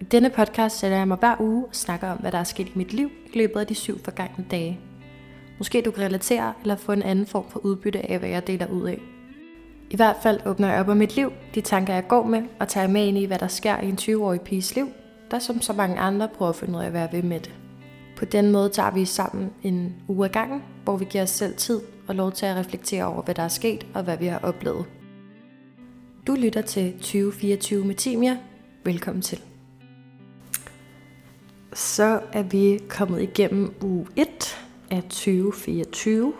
I denne podcast sætter jeg mig hver uge og snakker om, hvad der er sket i mit liv i løbet af de syv forgangne dage. Måske du kan relatere eller få en anden form for udbytte af, hvad jeg deler ud af. I hvert fald åbner jeg op om mit liv, de tanker jeg går med, og tager med ind i, hvad der sker i en 20-årig piges liv, der som så mange andre prøver at finde ud af at være ved med det. På den måde tager vi sammen en uge ad gangen, hvor vi giver os selv tid og lov til at reflektere over, hvad der er sket og hvad vi har oplevet. Du lytter til 2024 med Timia. Velkommen til. Så er vi kommet igennem uge 1 af 2024,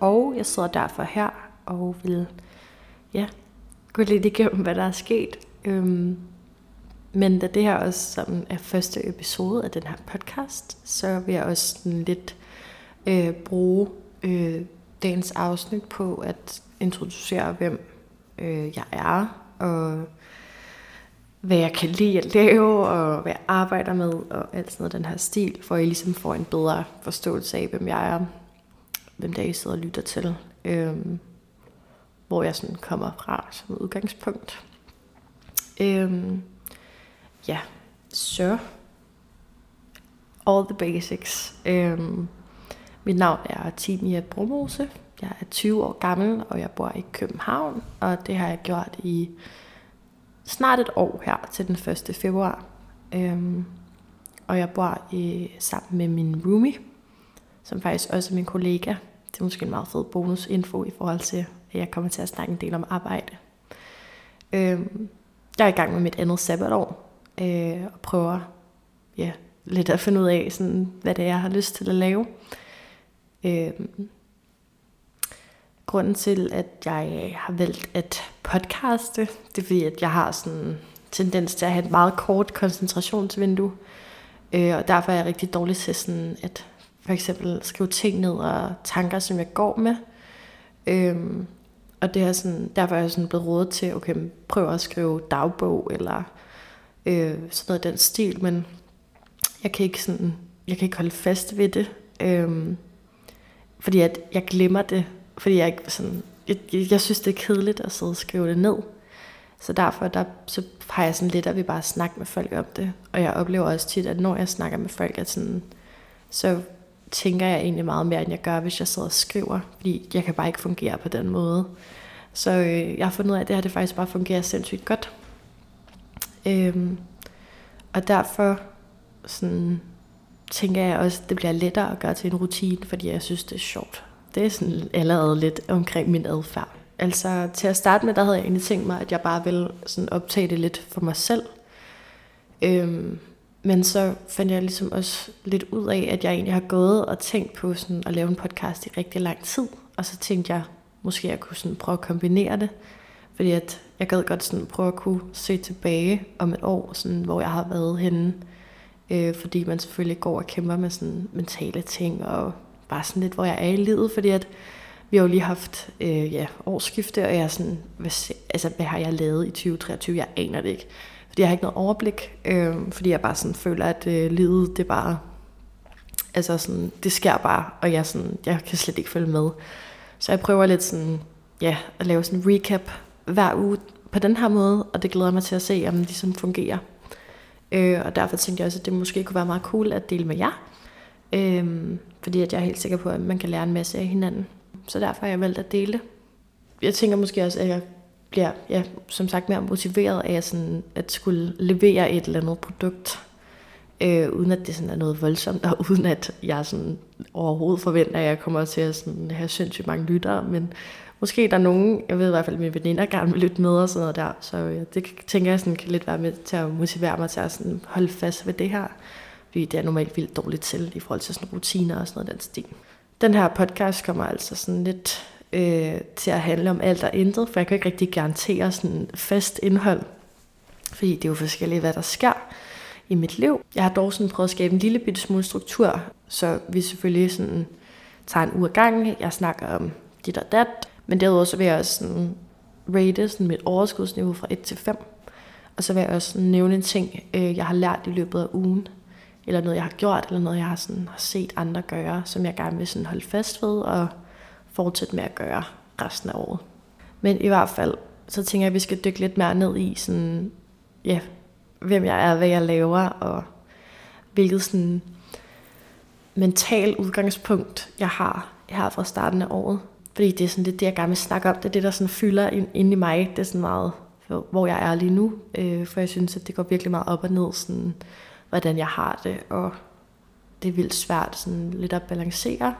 og jeg sidder derfor her og vil ja, gå lidt igennem, hvad der er sket. Øhm, men da det her også sådan er første episode af den her podcast, så vil jeg også sådan lidt øh, bruge øh, dagens afsnit på at introducere, hvem øh, jeg er, og hvad jeg kan lide at lave, og hvad jeg arbejder med, og alt sådan noget den her stil, for at I ligesom får en bedre forståelse af, hvem jeg er, hvem der I sidder og lytter til, øhm, hvor jeg sådan kommer fra som udgangspunkt. Øhm, ja, så all the basics. Øhm, mit navn er Timia Brumose. Jeg er 20 år gammel, og jeg bor i København, og det har jeg gjort i snart et år her til den 1. februar. Øhm, og jeg bor i, sammen med min roomie, som faktisk også er min kollega. Det er måske en meget fed bonusinfo i forhold til, at jeg kommer til at snakke en del om arbejde. Øhm, jeg er i gang med mit andet sabbatår, øh, og prøver ja, lidt at finde ud af, sådan, hvad det er, jeg har lyst til at lave. Øhm, grunden til, at jeg øh, har valgt at podcaste, det er fordi, at jeg har sådan en tendens til at have et meget kort koncentrationsvindue. Øh, og derfor er jeg rigtig dårlig til sådan at for eksempel skrive ting ned og tanker, som jeg går med. Øhm, og det er sådan, derfor er jeg sådan blevet rådet til, okay, prøv at skrive dagbog, eller øh, sådan noget af den stil, men jeg kan ikke sådan, jeg kan ikke holde fast ved det, øhm, fordi at jeg glemmer det, fordi jeg ikke sådan, jeg, jeg synes det er kedeligt at sidde og skrive det ned, så derfor der, så har jeg sådan lidt, at vi bare snakker med folk om det, og jeg oplever også tit, at når jeg snakker med folk, at sådan, så tænker jeg egentlig meget mere, end jeg gør, hvis jeg sidder og skriver, fordi jeg kan bare ikke fungere på den måde. Så øh, jeg har fundet ud af, at det her det faktisk bare fungerer sindssygt godt. Øhm, og derfor sådan, tænker jeg også, at det bliver lettere at gøre til en rutine, fordi jeg synes, det er sjovt. Det er sådan allerede lidt omkring min adfærd. Altså til at starte med, der havde jeg egentlig tænkt mig, at jeg bare ville sådan optage det lidt for mig selv. Øhm, men så fandt jeg ligesom også lidt ud af, at jeg egentlig har gået og tænkt på sådan at lave en podcast i rigtig lang tid. Og så tænkte jeg, måske jeg kunne sådan prøve at kombinere det. Fordi at jeg gad godt sådan prøve at kunne se tilbage om et år, sådan, hvor jeg har været henne. Øh, fordi man selvfølgelig går og kæmper med sådan mentale ting, og bare sådan lidt, hvor jeg er i livet. Fordi at vi har jo lige haft øh, ja, årsskifte, og jeg er sådan, hvad, altså, hvad har jeg lavet i 2023? Jeg aner det ikke. Fordi jeg har ikke noget overblik, øh, fordi jeg bare sådan føler, at øh, livet, det bare, altså sådan, det sker bare, og jeg, sådan, jeg kan slet ikke følge med. Så jeg prøver lidt sådan, ja, at lave sådan en recap hver uge på den her måde, og det glæder mig til at se, om det ligesom fungerer. Øh, og derfor tænkte jeg også, at det måske kunne være meget cool at dele med jer. Øh, fordi at jeg er helt sikker på, at man kan lære en masse af hinanden. Så derfor har jeg valgt at dele det. Jeg tænker måske også, at jeg bliver, ja, som sagt, mere motiveret af sådan, at skulle levere et eller andet produkt, øh, uden at det sådan er noget voldsomt, og uden at jeg sådan overhovedet forventer, at jeg kommer til at sådan have sindssygt mange lyttere, men måske der er nogen, jeg ved i hvert fald, at mine veninder gerne vil lytte med og sådan noget der, så ja, det tænker jeg sådan, kan lidt være med til at motivere mig til at sådan holde fast ved det her, fordi det er normalt vildt dårligt til i forhold til sådan rutiner og sådan noget den stil. Den her podcast kommer altså sådan lidt øh, til at handle om alt og intet, for jeg kan ikke rigtig garantere sådan fast indhold, fordi det er jo forskelligt, hvad der sker i mit liv. Jeg har dog sådan prøvet at skabe en lille bitte smule struktur, så vi selvfølgelig sådan tager en uge gang. Jeg snakker om dit og dat, men derudover så vil jeg også sådan rate sådan mit overskudsniveau fra 1 til 5. Og så vil jeg også nævne en ting, øh, jeg har lært i løbet af ugen, eller noget, jeg har gjort, eller noget, jeg har, sådan, har set andre gøre, som jeg gerne vil sådan holde fast ved, og fortsætte med at gøre resten af året. Men i hvert fald, så tænker jeg, at vi skal dykke lidt mere ned i, sådan, ja, hvem jeg er, hvad jeg laver, og hvilket sådan mental udgangspunkt, jeg har her fra starten af året. Fordi det er sådan lidt det, jeg gerne vil snakke om. Det er det, der sådan fylder ind, i mig. Det er sådan meget, hvor jeg er lige nu. Øh, for jeg synes, at det går virkelig meget op og ned, sådan, hvordan jeg har det. Og det er vildt svært sådan lidt at balancere.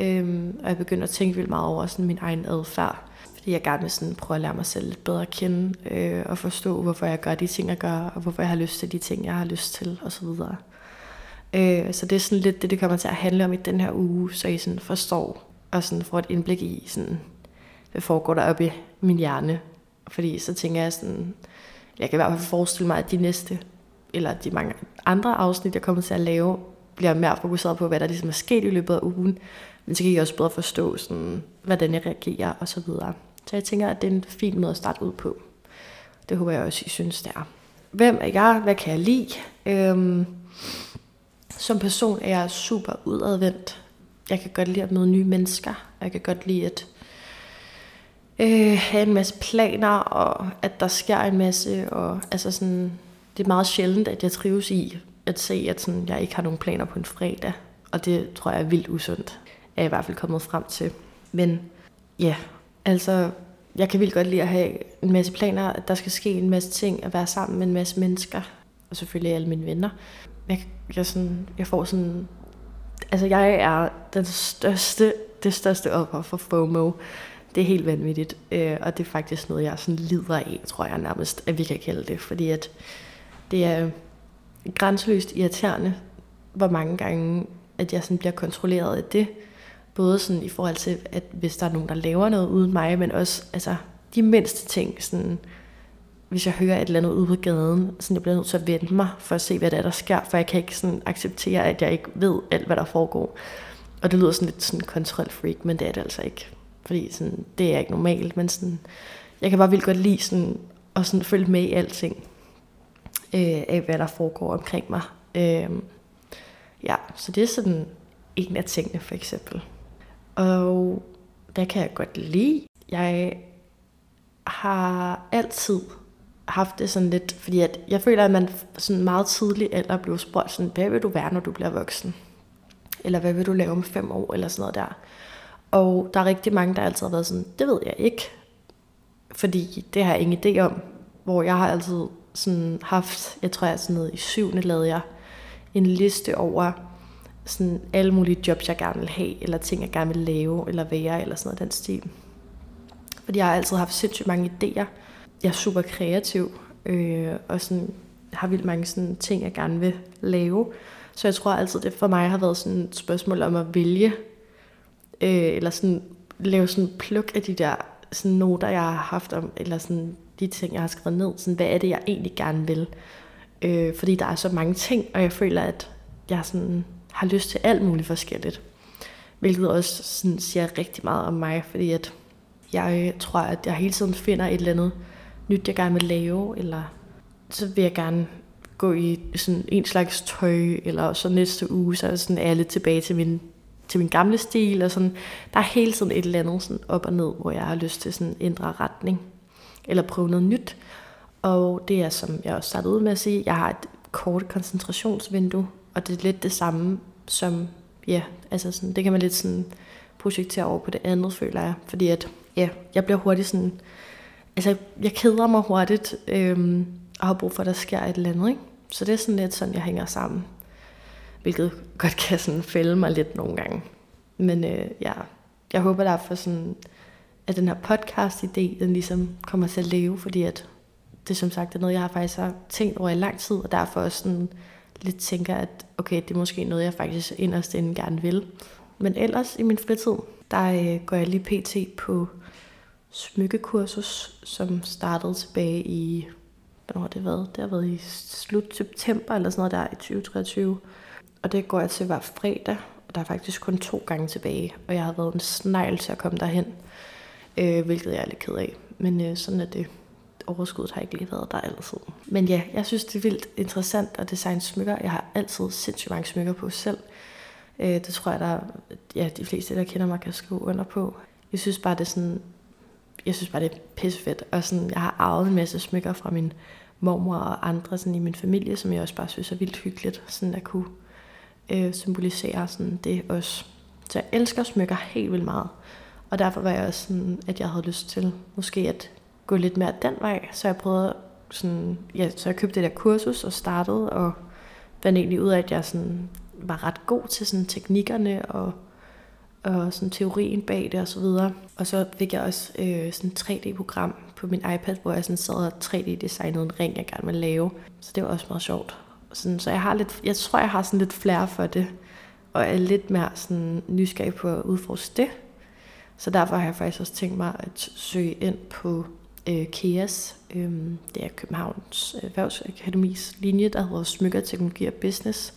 Øhm, og jeg begynder at tænke vildt meget over sådan min egen adfærd. Fordi jeg gerne vil sådan prøve at lære mig selv lidt bedre at kende. Øh, og forstå, hvorfor jeg gør de ting, jeg gør. Og hvorfor jeg har lyst til de ting, jeg har lyst til. osv. så. Øh, så det er sådan lidt det, det kommer til at handle om i den her uge. Så I sådan forstår og sådan får et indblik i, sådan, hvad foregår der oppe i min hjerne. Fordi så tænker jeg sådan, jeg kan i hvert fald forestille mig, at de næste, eller de mange andre afsnit, jeg kommer til at lave, bliver mere fokuseret på, hvad der ligesom er sket i løbet af ugen. Men så kan jeg også bedre forstå, sådan, hvordan jeg reagerer og så videre. Så jeg tænker, at det er en fin måde at starte ud på. Det håber jeg også, I synes, det er. Hvem er jeg? Hvad kan jeg lide? Øhm, som person er jeg super udadvendt jeg kan godt lide at møde nye mennesker. Jeg kan godt lide at øh, have en masse planer, og at der sker en masse. Og, altså sådan, det er meget sjældent, at jeg trives i at se, at sådan, jeg ikke har nogen planer på en fredag. Og det tror jeg er vildt usundt. Er jeg i hvert fald kommet frem til. Men ja, altså jeg kan vildt godt lide at have en masse planer, at der skal ske en masse ting, at være sammen med en masse mennesker, og selvfølgelig alle mine venner. Jeg, jeg, sådan, jeg får sådan altså jeg er den største, det største offer for FOMO. Det er helt vanvittigt, øh, og det er faktisk noget, jeg sådan lider af, tror jeg nærmest, at vi kan kalde det, fordi at det er grænseløst irriterende, hvor mange gange, at jeg sådan bliver kontrolleret af det. Både sådan i forhold til, at hvis der er nogen, der laver noget uden mig, men også altså, de mindste ting, sådan, hvis jeg hører et eller andet ude på gaden, så jeg bliver nødt til at vente mig for at se, hvad der er, der sker, for jeg kan ikke sådan acceptere, at jeg ikke ved alt, hvad der foregår. Og det lyder sådan lidt sådan kontrolfreak, men det er det altså ikke. Fordi sådan, det er ikke normalt, men sådan, jeg kan bare vildt godt lide sådan, at sådan følge med i alting, øh, af hvad der foregår omkring mig. Øh, ja, så det er sådan en af tingene for eksempel. Og hvad kan jeg godt lide? Jeg har altid haft det sådan lidt, fordi at jeg føler, at man sådan meget tidligt eller blev spurgt sådan, hvad vil du være, når du bliver voksen? Eller hvad vil du lave om fem år, eller sådan noget der. Og der er rigtig mange, der altid har været sådan, det ved jeg ikke, fordi det har jeg ingen idé om. Hvor jeg har altid sådan haft, jeg tror jeg sådan noget i syvende lavede jeg en liste over sådan alle mulige jobs, jeg gerne vil have, eller ting, jeg gerne vil lave, eller være, eller sådan noget den stil. Fordi jeg har altid haft sindssygt mange idéer, jeg er super kreativ, øh, og sådan, har vildt mange sådan, ting, jeg gerne vil lave. Så jeg tror altid, det for mig har været sådan et spørgsmål om at vælge, øh, eller sådan lave sådan pluk af de der sådan noter, jeg har haft om, eller sådan de ting, jeg har skrevet ned. Sådan, hvad er det, jeg egentlig gerne vil? Øh, fordi der er så mange ting, og jeg føler, at jeg sådan har lyst til alt muligt forskelligt. Hvilket også sådan siger rigtig meget om mig, fordi at jeg øh, tror, at jeg hele tiden finder et eller andet, nyt, jeg gerne vil lave, eller så vil jeg gerne gå i sådan en slags tøj, eller så næste uge, så er, sådan, er jeg lidt tilbage til min, til min gamle stil, og sådan, der er hele tiden et eller andet sådan op og ned, hvor jeg har lyst til sådan at ændre retning, eller prøve noget nyt. Og det er, som jeg også startede ud med at sige, jeg har et kort koncentrationsvindue, og det er lidt det samme som, ja, altså sådan, det kan man lidt sådan projektere over på det andet, føler jeg, fordi at, ja, jeg bliver hurtigt sådan, altså, jeg keder mig hurtigt, øhm, og har brug for, at der sker et eller andet. Ikke? Så det er sådan lidt sådan, jeg hænger sammen. Hvilket godt kan sådan fælde mig lidt nogle gange. Men øh, ja, jeg håber derfor sådan, at den her podcast-idé, den ligesom kommer til at leve, fordi at det som sagt er noget, jeg har faktisk har tænkt over i lang tid, og derfor også sådan lidt tænker, at okay, det er måske noget, jeg faktisk inderst inden gerne vil. Men ellers i min fritid, der øh, går jeg lige pt. på smykkekursus, som startede tilbage i, hvornår har det været? Det har været i slut september eller sådan noget der i 2023. Og det går jeg til hver fredag, og der er faktisk kun to gange tilbage, og jeg har været en snegl til at komme derhen, øh, hvilket jeg er lidt ked af. Men øh, sådan er det. Overskuddet har ikke lige været der altid. Men ja, jeg synes, det er vildt interessant at designe smykker. Jeg har altid sindssygt mange smykker på selv. Øh, det tror jeg, der ja, de fleste, der kender mig, kan skrive under på. Jeg synes bare, det er sådan jeg synes bare, det er pissefedt. Og sådan, jeg har arvet en masse smykker fra min mormor og andre sådan i min familie, som jeg også bare synes er vildt hyggeligt, sådan at kunne øh, symbolisere sådan det også. Så jeg elsker smykker helt vildt meget. Og derfor var jeg også sådan, at jeg havde lyst til måske at gå lidt mere den vej. Så jeg prøvede sådan, ja, så jeg købte det der kursus og startede, og fandt egentlig ud af, at jeg sådan var ret god til sådan teknikkerne og, og sådan teorien bag det og så videre. Og så fik jeg også øh, sådan et 3D-program på min iPad, hvor jeg sådan sad og 3D-designede en ring, jeg gerne ville lave. Så det var også meget sjovt. Sådan, så jeg har lidt, jeg tror, jeg har sådan lidt flere for det, og er lidt mere sådan nysgerrig på at udforske det. Så derfor har jeg faktisk også tænkt mig at søge ind på øh, KEAS, øh, det er Københavns Erhvervsakademis linje, der hedder Smykker, Teknologi og Business,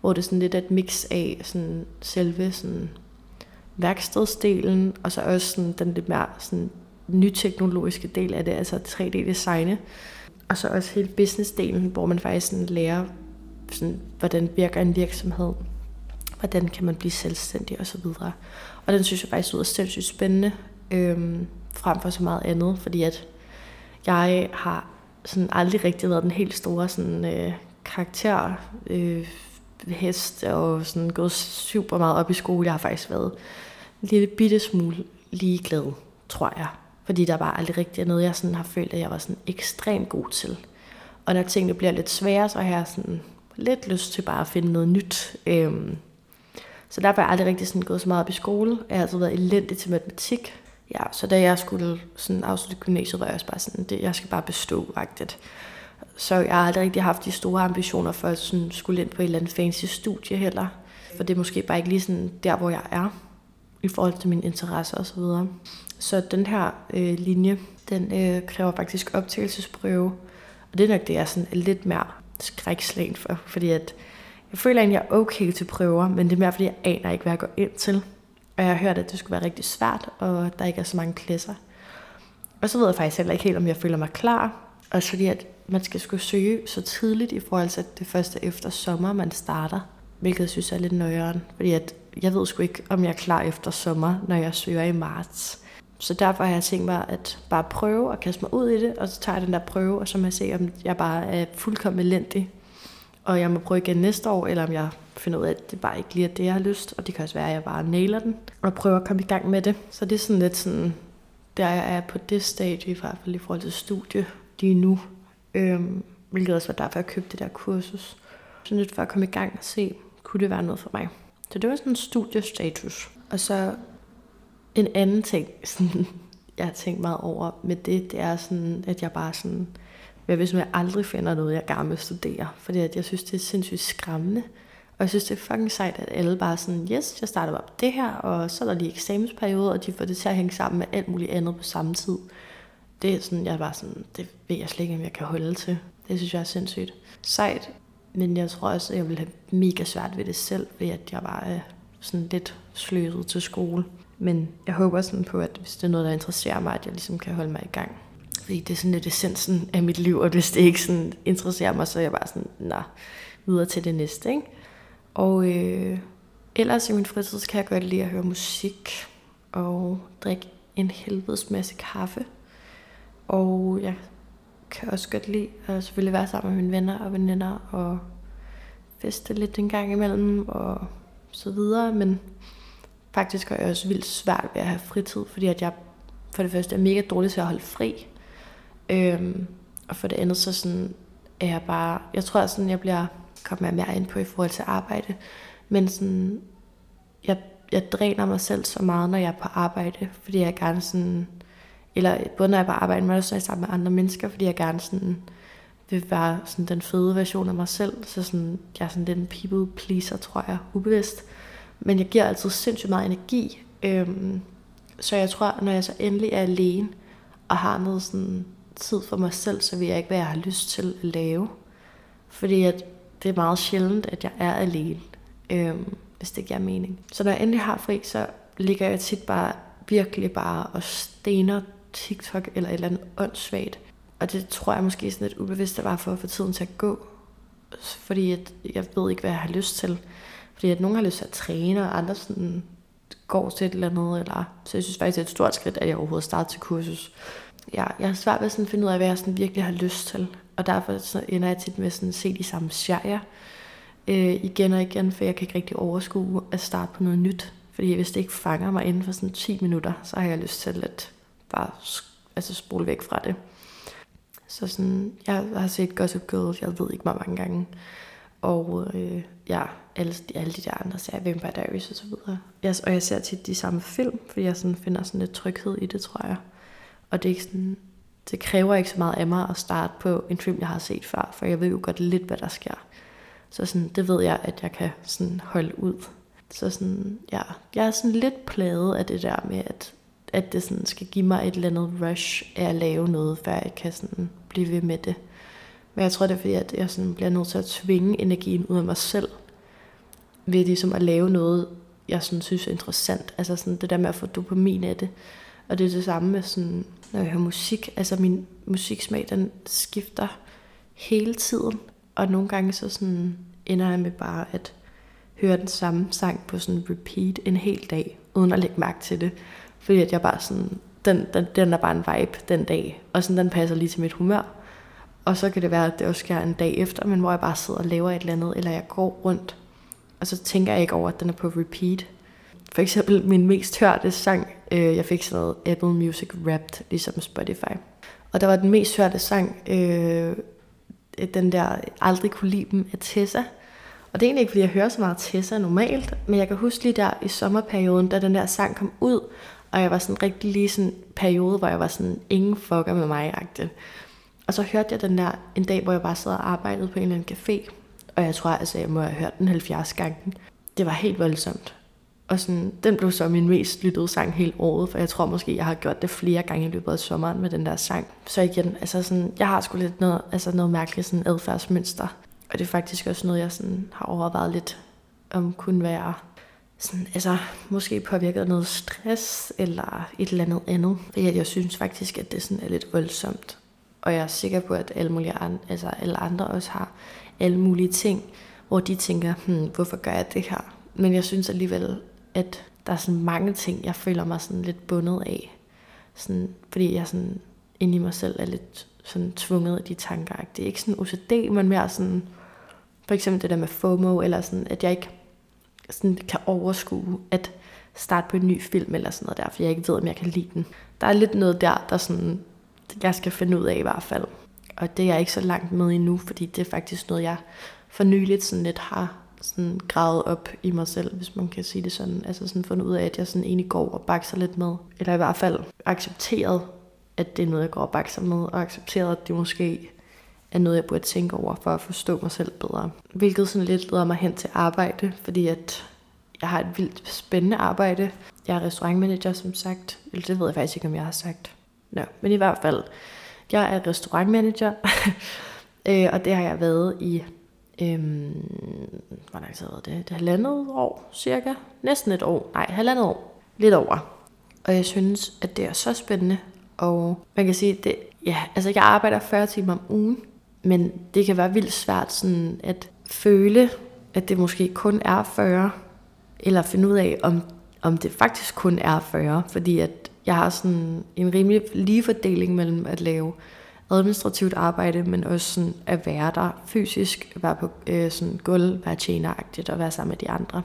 hvor det er sådan lidt et mix af sådan selve sådan værkstedsdelen, og så også sådan den lidt mere sådan nyteknologiske del af det, altså 3D-designe. Og så også hele businessdelen, hvor man faktisk sådan lærer, sådan, hvordan virker en virksomhed, hvordan kan man blive selvstændig osv. Og, og den synes jeg faktisk lyder sindssygt spændende, øhm, frem for så meget andet, fordi at jeg har sådan aldrig rigtig været den helt store sådan, øh, karakter, øh, hest og sådan gået super meget op i skole. Jeg har faktisk været en lille bitte smule ligeglad, tror jeg. Fordi der bare aldrig rigtig noget, jeg sådan har følt, at jeg var sådan ekstremt god til. Og når tingene bliver lidt svære, så har jeg sådan lidt lyst til bare at finde noget nyt. Øhm, så der var jeg aldrig rigtig sådan gået så meget op i skole. Jeg har altid været elendig til matematik. Ja, så da jeg skulle sådan afslutte gymnasiet, var jeg også bare sådan, det, jeg skal bare bestå, faktisk. Så jeg har aldrig rigtig haft de store ambitioner for at sådan skulle ind på et eller andet fancy studie heller. For det er måske bare ikke lige sådan der, hvor jeg er i forhold til mine interesser osv. Så, så den her øh, linje, den øh, kræver faktisk optagelsesprøve. Og det er nok det, jeg er sådan lidt mere skrækslagen for, fordi at jeg føler egentlig, at jeg er okay til prøver, men det er mere, fordi jeg aner ikke, hvad jeg går ind til. Og jeg har hørt, at det skulle være rigtig svært, og der ikke er så mange klasser. Og så ved jeg faktisk heller ikke helt, om jeg føler mig klar. Og så fordi, at man skal skulle søge så tidligt i forhold til, at det første efter sommer, man starter. Hvilket jeg synes er lidt nøjeren. Fordi at jeg ved sgu ikke, om jeg er klar efter sommer, når jeg søger i marts. Så derfor har jeg tænkt mig at bare prøve at kaste mig ud i det, og så tager jeg den der prøve, og så må jeg se, om jeg bare er fuldkommen elendig. Og jeg må prøve igen næste år, eller om jeg finder ud af, at det bare ikke lige er det, jeg har lyst. Og det kan også være, at jeg bare nailer den, og prøver at komme i gang med det. Så det er sådan lidt sådan, der jeg er på det stadie, i hvert fald i forhold til studie lige nu. Øhm, hvilket også var derfor, jeg købte det der kursus. Så lidt for at komme i gang og se, kunne det være noget for mig. Så det var sådan en studiestatus. Og så en anden ting, sådan, jeg har tænkt meget over med det, det er sådan, at jeg bare sådan, hvad hvis jeg aldrig finder noget, jeg gerne vil studere? Fordi at jeg synes, det er sindssygt skræmmende. Og jeg synes, det er fucking sejt, at alle bare sådan, yes, jeg starter op det her, og så er der lige eksamensperiode, og de får det til at hænge sammen med alt muligt andet på samme tid. Det er sådan, jeg er bare sådan, det ved jeg slet ikke, om jeg kan holde til. Det synes jeg er sindssygt sejt. Men jeg tror også, at jeg ville have mega svært ved det selv, ved at jeg var øh, sådan lidt sløset til skole. Men jeg håber sådan på, at hvis det er noget, der interesserer mig, at jeg ligesom kan holde mig i gang. Fordi det er sådan lidt essensen af mit liv, og hvis det ikke sådan interesserer mig, så er jeg bare sådan, nej, videre til det næste, ikke? Og øh, ellers i min fritid, så kan jeg godt lide at høre musik, og drikke en helvedes masse kaffe. Og jeg kan også godt lide at selvfølgelig være sammen med mine venner og veninder, og feste lidt en gang imellem, og så videre, men faktisk har jeg også vildt svært ved at have fritid, fordi at jeg for det første er mega dårlig til at holde fri. Øhm, og for det andet, så sådan, er jeg bare, jeg tror sådan, jeg bliver kommet mere ind på i forhold til arbejde, men sådan, jeg, jeg dræner mig selv så meget, når jeg er på arbejde, fordi jeg gerne sådan, eller både når jeg er på arbejde, men også når jeg er sammen med andre mennesker, fordi jeg gerne sådan, vil være sådan den fede version af mig selv, så sådan, jeg er sådan den people pleaser, tror jeg, ubevidst. Men jeg giver altid sindssygt meget energi. Øhm, så jeg tror, når jeg så endelig er alene, og har noget sådan tid for mig selv, så vil jeg ikke, hvad jeg har lyst til at lave. Fordi at det er meget sjældent, at jeg er alene, øh, hvis det giver mening. Så når jeg endelig har fri, så ligger jeg tit bare virkelig bare og stener TikTok eller et eller andet åndssvagt. Og det tror jeg måske sådan lidt ubevidst, at var for at få tiden til at gå. Fordi at jeg ved ikke, hvad jeg har lyst til. Fordi at nogen har lyst til at træne, og andre sådan går til et eller andet. Eller, så jeg synes faktisk, det er et stort skridt, at jeg overhovedet starter til kursus. Ja, jeg har svært ved at finde ud af, hvad jeg sådan virkelig har lyst til. og derfor så ender jeg tit med sådan at se de samme serier øh, igen og igen, for jeg kan ikke rigtig overskue at starte på noget nyt. Fordi hvis det ikke fanger mig inden for sådan 10 minutter, så har jeg lyst til at bare altså spole væk fra det. Så sådan, jeg har set Gossip Girl, jeg ved ikke hvor mange gange. Og øh, ja, alle, alle de der andre serier, Vampire Diaries og så videre. Jeg, og jeg ser tit de samme film, fordi jeg sådan finder sådan lidt tryghed i det, tror jeg. Og det er ikke sådan, det kræver ikke så meget af mig at starte på en film, jeg har set før, for jeg ved jo godt lidt, hvad der sker. Så sådan, det ved jeg, at jeg kan sådan holde ud. Så sådan, ja, jeg er sådan lidt plaget af det der med, at, at det sådan skal give mig et eller andet rush af at lave noget, før jeg kan sådan blive ved med det. Men jeg tror, det er fordi, at jeg sådan bliver nødt til at tvinge energien ud af mig selv, ved ligesom at lave noget, jeg sådan synes er interessant. Altså sådan det der med at få dopamin af det. Og det er det samme med sådan, når jeg hører musik. Altså min musiksmag, den skifter hele tiden. Og nogle gange så sådan ender jeg med bare at høre den samme sang på sådan repeat en hel dag, uden at lægge mærke til det. Fordi at jeg bare sådan, den, den, den er bare en vibe den dag, og sådan den passer lige til mit humør. Og så kan det være, at det også sker en dag efter, men hvor jeg bare sidder og laver et eller andet, eller jeg går rundt, og så tænker jeg ikke over, at den er på repeat. For eksempel min mest hørte sang, øh, jeg fik sådan noget Apple Music Wrapped, ligesom Spotify. Og der var den mest hørte sang, øh, den der Aldrig kunne lide dem af Tessa. Og det er egentlig ikke, fordi jeg hører så meget Tessa normalt, men jeg kan huske lige der i sommerperioden, da den der sang kom ud, og jeg var sådan rigtig lige sådan en periode, hvor jeg var sådan, ingen fucker med mig -agtig. Og så hørte jeg den der en dag, hvor jeg bare sad og arbejdede på en eller anden café. Og jeg tror altså, jeg må have hørt den 70 gange. Det var helt voldsomt. Og sådan, den blev så min mest lyttede sang hele året, for jeg tror måske, jeg har gjort det flere gange i løbet af sommeren med den der sang. Så igen, altså sådan, jeg har sgu lidt noget, altså noget mærkeligt sådan adfærdsmønster. Og det er faktisk også noget, jeg sådan har overvejet lidt, om kunne være sådan, altså, måske påvirket af noget stress eller et eller andet andet. Fordi jeg synes faktisk, at det sådan er lidt voldsomt. Og jeg er sikker på, at alle, mulige andre, altså alle andre også har alle mulige ting, hvor de tænker, hmm, hvorfor gør jeg det her? Men jeg synes alligevel, at der er sådan mange ting, jeg føler mig sådan lidt bundet af. Sådan, fordi jeg sådan inde i mig selv er lidt sådan tvunget af de tanker. Det er ikke sådan OCD, men mere sådan, for eksempel det der med FOMO, eller sådan, at jeg ikke sådan kan overskue at starte på en ny film eller sådan noget der, fordi jeg ikke ved, om jeg kan lide den. Der er lidt noget der, der sådan, jeg skal finde ud af i hvert fald. Og det er jeg ikke så langt med endnu, fordi det er faktisk noget, jeg for nyligt sådan lidt har sådan gravet op i mig selv, hvis man kan sige det sådan. Altså sådan fundet ud af, at jeg sådan egentlig går og bakser lidt med. Eller i hvert fald accepteret, at det er noget, jeg går og bakser med, og accepteret, at det måske er noget, jeg burde tænke over for at forstå mig selv bedre. Hvilket sådan lidt leder mig hen til arbejde, fordi at jeg har et vildt spændende arbejde. Jeg er restaurantmanager, som sagt. Eller det ved jeg faktisk ikke, om jeg har sagt. Nå, men i hvert fald, jeg er restaurantmanager, øh, og det har jeg været i, øhm, hvor lang tid det? Det er halvandet år, cirka. Næsten et år. Nej, halvandet år. Lidt over. Og jeg synes, at det er så spændende. Og man kan sige, det, ja, altså jeg arbejder 40 timer om ugen, men det kan være vildt svært sådan at føle, at det måske kun er 40, eller finde ud af, om, om det faktisk kun er 40, fordi at jeg har sådan en rimelig lige fordeling mellem at lave administrativt arbejde, men også sådan at være der fysisk, være på øh, sådan gulv, være tjeneragtigt og være sammen med de andre.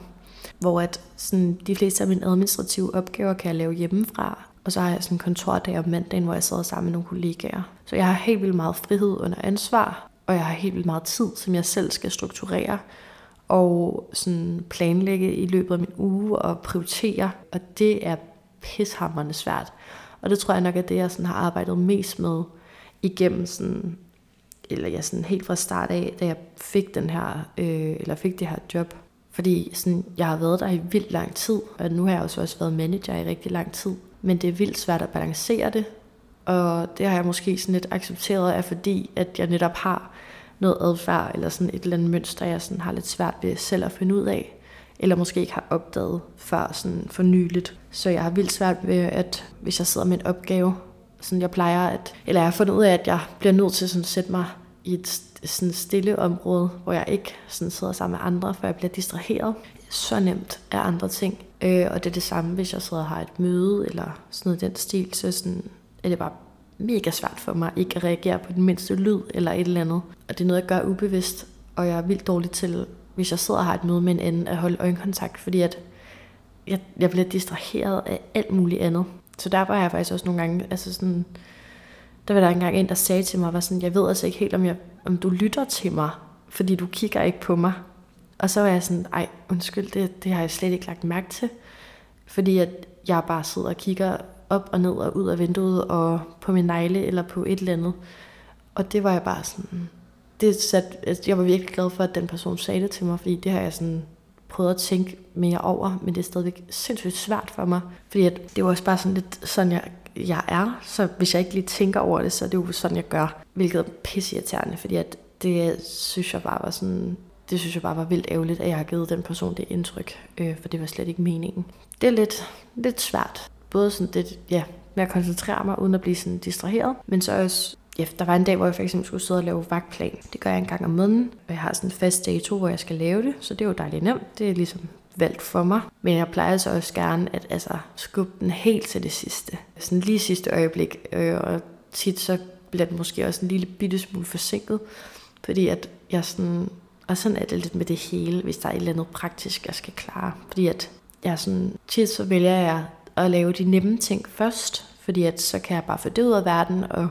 Hvor at sådan, de fleste af mine administrative opgaver kan jeg lave hjemmefra, og så har jeg sådan en kontordag om mandagen, hvor jeg sidder sammen med nogle kollegaer. Så jeg har helt vildt meget frihed under ansvar, og jeg har helt vildt meget tid, som jeg selv skal strukturere og sådan planlægge i løbet af min uge og prioritere. Og det er pishammerende svært. Og det tror jeg nok er det, jeg sådan har arbejdet mest med igennem sådan, eller jeg sådan helt fra start af, da jeg fik den her, øh, eller fik det her job. Fordi sådan, jeg har været der i vildt lang tid, og nu har jeg også, også været manager i rigtig lang tid. Men det er vildt svært at balancere det, og det har jeg måske sådan lidt accepteret af, fordi at jeg netop har noget adfærd, eller sådan et eller andet mønster, jeg sådan har lidt svært ved selv at finde ud af eller måske ikke har opdaget før sådan for nyligt. Så jeg har vildt svært ved, at hvis jeg sidder med en opgave, sådan jeg plejer at, eller jeg har fundet ud af, at jeg bliver nødt til sådan at sætte mig i et sådan stille område, hvor jeg ikke sådan sidder sammen med andre, for jeg bliver distraheret så nemt af andre ting. Øh, og det er det samme, hvis jeg sidder og har et møde, eller sådan noget den stil, så sådan, er det bare mega svært for mig ikke at reagere på den mindste lyd eller et eller andet. Og det er noget, jeg gør ubevidst, og jeg er vildt dårlig til, hvis jeg sidder og har et møde med en anden, at holde øjenkontakt, fordi at jeg, jeg bliver distraheret af alt muligt andet. Så der var jeg faktisk også nogle gange, altså sådan, der var der engang en, der sagde til mig, var sådan, jeg ved altså ikke helt, om, jeg, om du lytter til mig, fordi du kigger ikke på mig. Og så var jeg sådan, ej, undskyld, det, det har jeg slet ikke lagt mærke til. Fordi at jeg bare sidder og kigger op og ned og ud af vinduet og på min negle eller på et eller andet. Og det var jeg bare sådan, det sat, altså, jeg var virkelig glad for, at den person sagde det til mig, fordi det har jeg sådan prøvet at tænke mere over, men det er stadigvæk sindssygt svært for mig, fordi at det var også bare sådan lidt sådan, jeg, jeg er, så hvis jeg ikke lige tænker over det, så er det jo sådan, jeg gør, hvilket er pisseirriterende, fordi at det synes jeg bare var sådan, det synes jeg bare var vildt ærgerligt, at jeg har givet den person det indtryk, øh, for det var slet ikke meningen. Det er lidt, lidt svært, både sådan det, ja, med at koncentrere mig, uden at blive sådan distraheret, men så også ja, der var en dag, hvor jeg fx skulle sidde og lave vagtplan. Det gør jeg en gang om måneden, og jeg har sådan en fast dato, hvor jeg skal lave det, så det er jo dejligt nemt. Det er ligesom valgt for mig. Men jeg plejer så også gerne at altså, skubbe den helt til det sidste. Sådan lige sidste øjeblik. Øh, og tit så bliver den måske også en lille bitte smule forsinket, fordi at jeg sådan, og sådan er det lidt med det hele, hvis der er et eller andet praktisk, jeg skal klare. Fordi at jeg sådan, tit så vælger jeg at lave de nemme ting først, fordi at så kan jeg bare få det ud af verden, og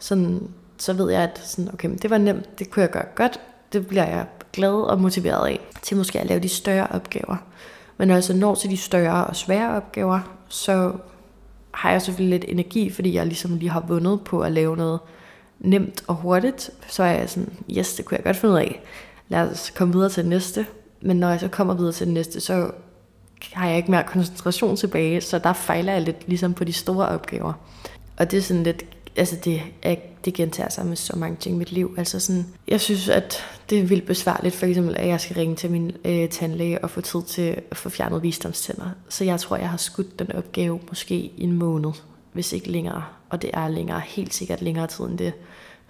sådan, så ved jeg, at sådan, okay, det var nemt, det kunne jeg gøre godt, det bliver jeg glad og motiveret af, til måske at lave de større opgaver. Men når jeg så når til de større og svære opgaver, så har jeg selvfølgelig lidt energi, fordi jeg ligesom lige har vundet på at lave noget nemt og hurtigt. Så er jeg sådan, yes, det kunne jeg godt finde ud af. Lad os komme videre til det næste. Men når jeg så kommer videre til det næste, så har jeg ikke mere koncentration tilbage, så der fejler jeg lidt ligesom på de store opgaver. Og det er sådan lidt altså det, er, det gentager sig med så mange ting i mit liv. Altså sådan, jeg synes, at det er vildt besværligt, for eksempel, at jeg skal ringe til min øh, tandlæge og få tid til at få fjernet visdomstænder. Så jeg tror, jeg har skudt den opgave måske i en måned, hvis ikke længere. Og det er længere, helt sikkert længere tid end det.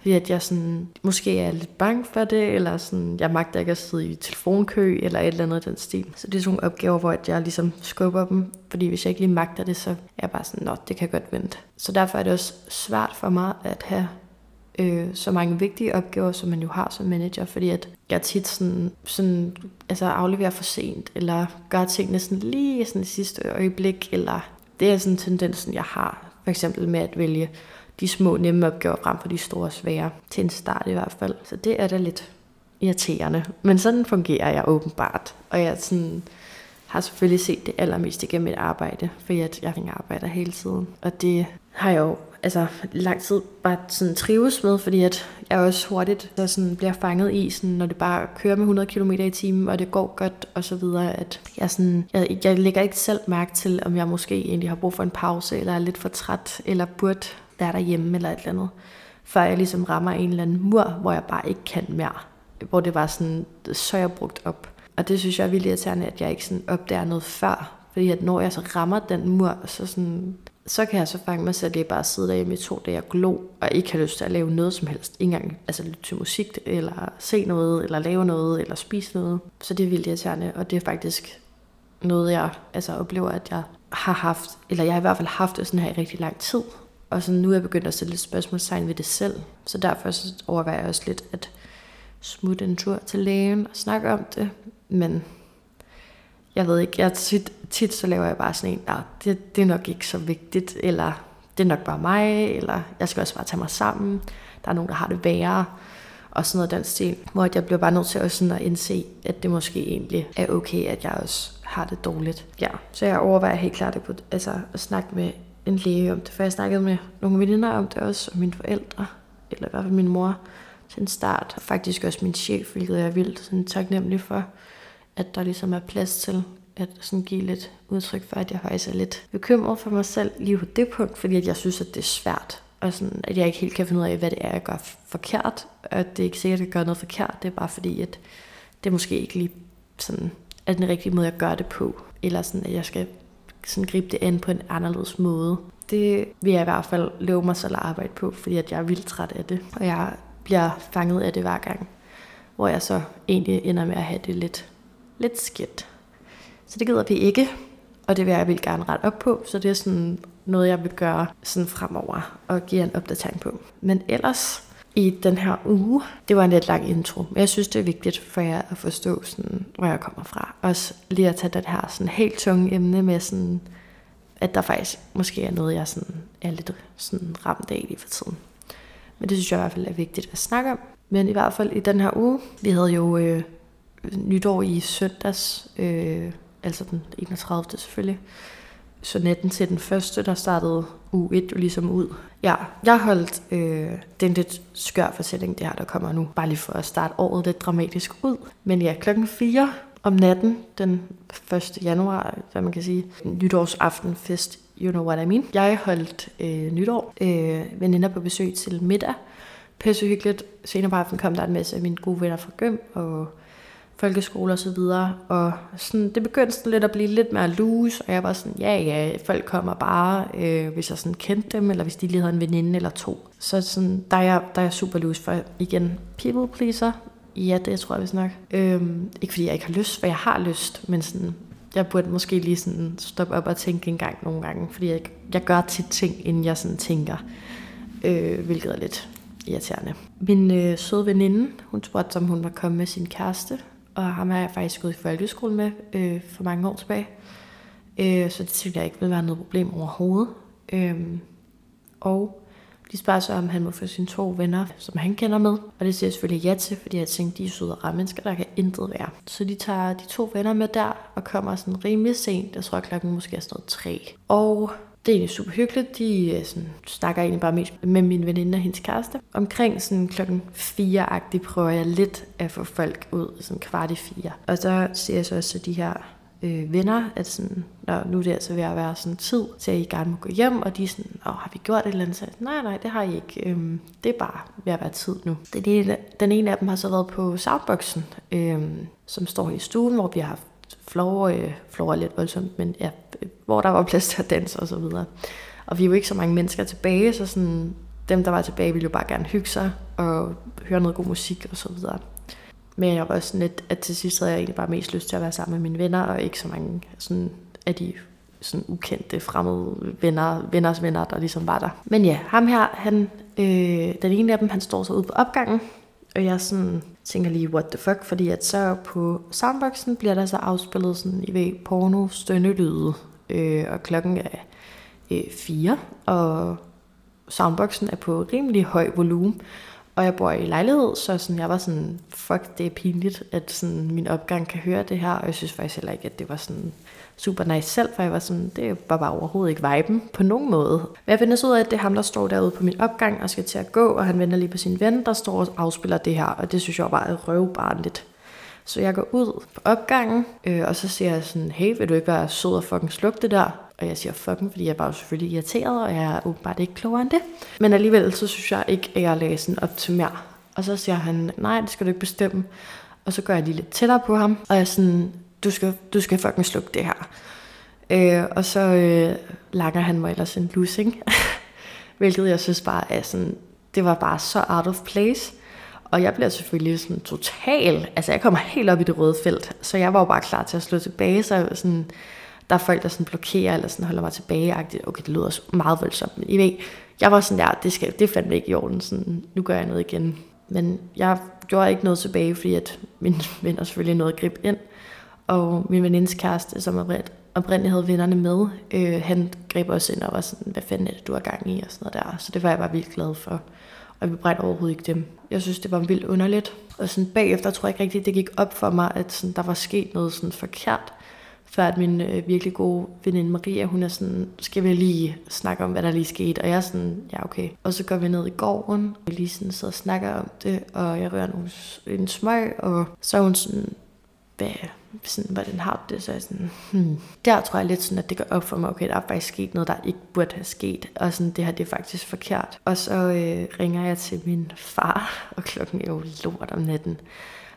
Fordi at jeg sådan, måske er lidt bange for det, eller sådan, jeg magter ikke at sidde i telefonkø, eller et eller andet i den stil. Så det er sådan nogle opgaver, hvor jeg ligesom skubber dem, fordi hvis jeg ikke lige magter det, så er jeg bare sådan, nå, det kan godt vente. Så derfor er det også svært for mig at have øh, så mange vigtige opgaver, som man jo har som manager, fordi at jeg tit sådan, sådan altså afleverer for sent, eller gør tingene sådan lige sådan i sidste øjeblik, eller det er sådan tendensen, jeg har, for eksempel med at vælge de små nemme opgaver frem for de store svære, til en start i hvert fald. Så det er da lidt irriterende. Men sådan fungerer jeg åbenbart. Og jeg sådan, har selvfølgelig set det allermest igennem mit arbejde, for jeg, jeg arbejder hele tiden. Og det har jeg jo altså, lang tid bare sådan trives med, fordi at jeg også hurtigt så sådan bliver fanget i, sådan, når det bare kører med 100 km i timen, og det går godt, og så videre, at jeg, sådan, jeg, jeg lægger ikke selv mærke til, om jeg måske egentlig har brug for en pause, eller er lidt for træt, eller burde være derhjemme eller et eller andet, før jeg ligesom rammer en eller anden mur, hvor jeg bare ikke kan mere. Hvor det var sådan, så jeg brugt op. Og det synes jeg er vildt irriterende, at jeg ikke sådan opdager noget før. Fordi at når jeg så rammer den mur, så, sådan, så kan jeg så fange mig selv, i bare sidde derhjemme i to dage og glo, og ikke have lyst til at lave noget som helst. Ikke engang altså, lytte til musik, eller se noget, eller lave noget, eller spise noget. Så det er vildt irriterende, og det er faktisk noget, jeg altså, oplever, at jeg har haft, eller jeg har i hvert fald haft det sådan her i rigtig lang tid. Og så nu er jeg begyndt at sætte lidt spørgsmålstegn ved det selv. Så derfor så overvejer jeg også lidt at smutte en tur til lægen og snakke om det. Men jeg ved ikke, jeg tit, tit så laver jeg bare sådan en, ja, det, det er nok ikke så vigtigt, eller det er nok bare mig, eller jeg skal også bare tage mig sammen. Der er nogen, der har det værre, og sådan noget den stil. Hvor jeg bliver bare nødt til også sådan at indse, at det måske egentlig er okay, at jeg også har det dårligt. Ja, så jeg overvejer helt klart at, altså at snakke med en læge om det, for jeg snakkede med nogle veninder om det også, og mine forældre, eller i hvert fald min mor til en start. Og faktisk også min chef, hvilket jeg er vildt sådan taknemmelig for, at der ligesom er plads til at sådan give lidt udtryk for, at jeg faktisk er lidt bekymret for mig selv lige på det punkt, fordi at jeg synes, at det er svært, og sådan, at jeg ikke helt kan finde ud af, hvad det er, jeg gør forkert, og det er ikke sikkert, at jeg gør noget forkert, det er bare fordi, at det måske ikke lige sådan, er den rigtige måde, jeg gør det på, eller sådan, at jeg skal sådan gribe det an på en anderledes måde. Det vil jeg i hvert fald love mig selv at arbejde på, fordi at jeg er vildt træt af det. Og jeg bliver fanget af det hver gang, hvor jeg så egentlig ender med at have det lidt, lidt skidt. Så det gider vi ikke, og det vil jeg vildt gerne rette op på. Så det er sådan noget, jeg vil gøre sådan fremover og give en opdatering på. Men ellers i den her uge, det var en lidt lang intro, men jeg synes, det er vigtigt for jer at forstå, sådan, hvor jeg kommer fra. Også lige at tage den her sådan, helt tunge emne med, sådan, at der faktisk måske er noget, jeg sådan, er lidt sådan, ramt af lige for tiden. Men det synes jeg i hvert fald er vigtigt at snakke om. Men i hvert fald i den her uge, vi havde jo øh, nytår i søndags, øh, altså den 31. selvfølgelig, så natten til den første, der startede u 1 jo ligesom ud. Ja, jeg holdt, øh, den lidt skør fortælling, det her, der kommer nu. Bare lige for at starte året lidt dramatisk ud. Men ja, klokken 4 om natten, den 1. januar, hvad man kan sige, nytårsaftenfest, you know what I mean. Jeg holdt øh, nytår, øh, veninder på besøg til middag. Pisse hyggeligt. Senere på aftenen kom der en masse af mine gode venner fra Gøm, og folkeskole og så videre, og sådan, det begyndte sådan lidt at blive lidt mere loose, og jeg var sådan, ja ja, folk kommer bare, øh, hvis jeg sådan kendte dem, eller hvis de lige havde en veninde eller to. Så sådan, der, er jeg, der er jeg super loose for, igen, people pleaser, ja, det tror jeg vist nok. Øhm, ikke fordi jeg ikke har lyst, for jeg har lyst, men sådan, jeg burde måske lige sådan stoppe op og tænke en gang nogle gange, fordi jeg, jeg gør tit ting, inden jeg sådan tænker, øh, hvilket er lidt irriterende. Min øh, søde veninde, hun spurgte, om hun var kommet med sin kæreste, og ham har jeg faktisk gået i folkeskole med øh, for mange år tilbage. Øh, så det tænkte jeg ikke ville være noget problem overhovedet. Øh, og de spørger så, om han må få sine to venner, som han kender med. Og det siger jeg selvfølgelig ja til, fordi jeg tænkte, de er søde og mennesker, der kan intet være. Så de tager de to venner med der, og kommer sådan rimelig sent. Jeg tror, klokken måske er stået tre. Og det er egentlig super hyggeligt. De øh, sådan, snakker egentlig bare mest med min veninde og hendes kæreste. Omkring sådan klokken 4-agtigt prøver jeg lidt at få folk ud, sådan kvart i fire. Og så siger jeg så også de her øh, venner, at sådan, Nå, nu er det altså ved at være sådan tid til, at I gerne må gå hjem, og de er sådan, Åh, har vi gjort et eller andet? Så nej, nej, det har I ikke. Øhm, det er bare ved at være tid nu. Den ene, den ene af dem har så været på soundboxen, øhm, som står i stuen, hvor vi har haft floor, øh, floor er lidt voldsomt, men ja, hvor der var plads til at danse og så videre. Og vi er jo ikke så mange mennesker tilbage, så sådan, dem, der var tilbage, ville jo bare gerne hygge sig og høre noget god musik og så videre. Men jeg var også sådan lidt, at til sidst havde jeg egentlig bare mest lyst til at være sammen med mine venner, og ikke så mange sådan, af de sådan ukendte, fremmede venner, venners venner, der ligesom var der. Men ja, ham her, han, øh, den ene af dem, han står så ude på opgangen, og jeg sådan tænker lige, what the fuck, fordi at så på soundboxen bliver der så afspillet sådan, I ved, porno, stønnelyde, øh, og klokken er øh, fire, og soundboxen er på rimelig høj volumen, og jeg bor i lejlighed, så sådan, jeg var sådan, fuck, det er pinligt, at sådan, min opgang kan høre det her, og jeg synes faktisk heller ikke, at det var sådan super nice selv, for jeg var sådan, det var bare overhovedet ikke viben på nogen måde. Men jeg finder så ud af, at det er ham, der står derude på min opgang og skal til at gå, og han venter lige på sin ven, der står og afspiller det her, og det synes jeg bare er røvbarnligt. Så jeg går ud på opgangen, øh, og så siger jeg sådan, hey, vil du ikke være sød og fucking slukke det der? Og jeg siger fucking, fordi jeg var jo selvfølgelig irriteret, og jeg er åbenbart ikke klogere end det. Men alligevel, så synes jeg ikke, at jeg lagde sådan op til mere. Og så siger han, nej, det skal du ikke bestemme. Og så gør jeg lige lidt tættere på ham, og jeg er sådan, du skal, du skal fucking slukke det her. Øh, og så øh, langer han mig ellers en losing, hvilket jeg synes bare er sådan, det var bare så out of place. Og jeg bliver selvfølgelig sådan total, altså jeg kommer helt op i det røde felt, så jeg var jo bare klar til at slå tilbage, så sådan, der er folk, der sådan blokerer, eller sådan holder mig tilbage, -agtigt. okay, det lyder meget voldsomt, men I ved, jeg var sådan der, det, skal, det fandt ikke i orden, sådan, nu gør jeg noget igen. Men jeg gjorde ikke noget tilbage, fordi at min venner selvfølgelig noget at gribe ind, og min venindes kæreste, som oprindeligt havde vennerne med, øh, han greb også ind og var sådan, hvad fanden er det, du har gang i, og sådan noget der. Så det var jeg bare vildt glad for. Og vi brændte overhovedet ikke dem. Jeg synes, det var vildt underligt. Og sådan bagefter tror jeg ikke rigtigt, det gik op for mig, at sådan, der var sket noget sådan forkert. Før at min øh, virkelig gode veninde Maria, hun er sådan, skal vi lige snakke om, hvad der lige skete? Og jeg er sådan, ja okay. Og så går vi ned i gården, og lige sådan sidder og snakker om det, og jeg rører nogle, en smøg, og så er hun sådan, hvad, sådan, hvordan har du det? Så jeg sådan, hmm. Der tror jeg lidt sådan, at det går op for mig, okay, der er faktisk sket noget, der ikke burde have sket, og sådan, det her det er faktisk forkert. Og så øh, ringer jeg til min far, og klokken er jo lort om natten.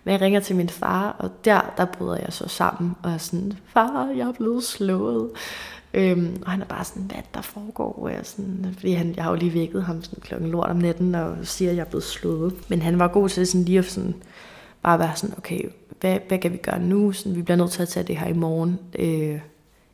Men jeg ringer til min far, og der, der bryder jeg så sammen, og er sådan, far, jeg er blevet slået. Øhm, og han er bare sådan, hvad der foregår? Og jeg sådan, fordi han, jeg har jo lige vækket ham sådan klokken lort om natten, og siger, at jeg er blevet slået. Men han var god til sådan lige at sådan, bare være sådan, okay, hvad, hvad kan vi gøre nu? Sådan, vi bliver nødt til at tage det her i morgen. Øh,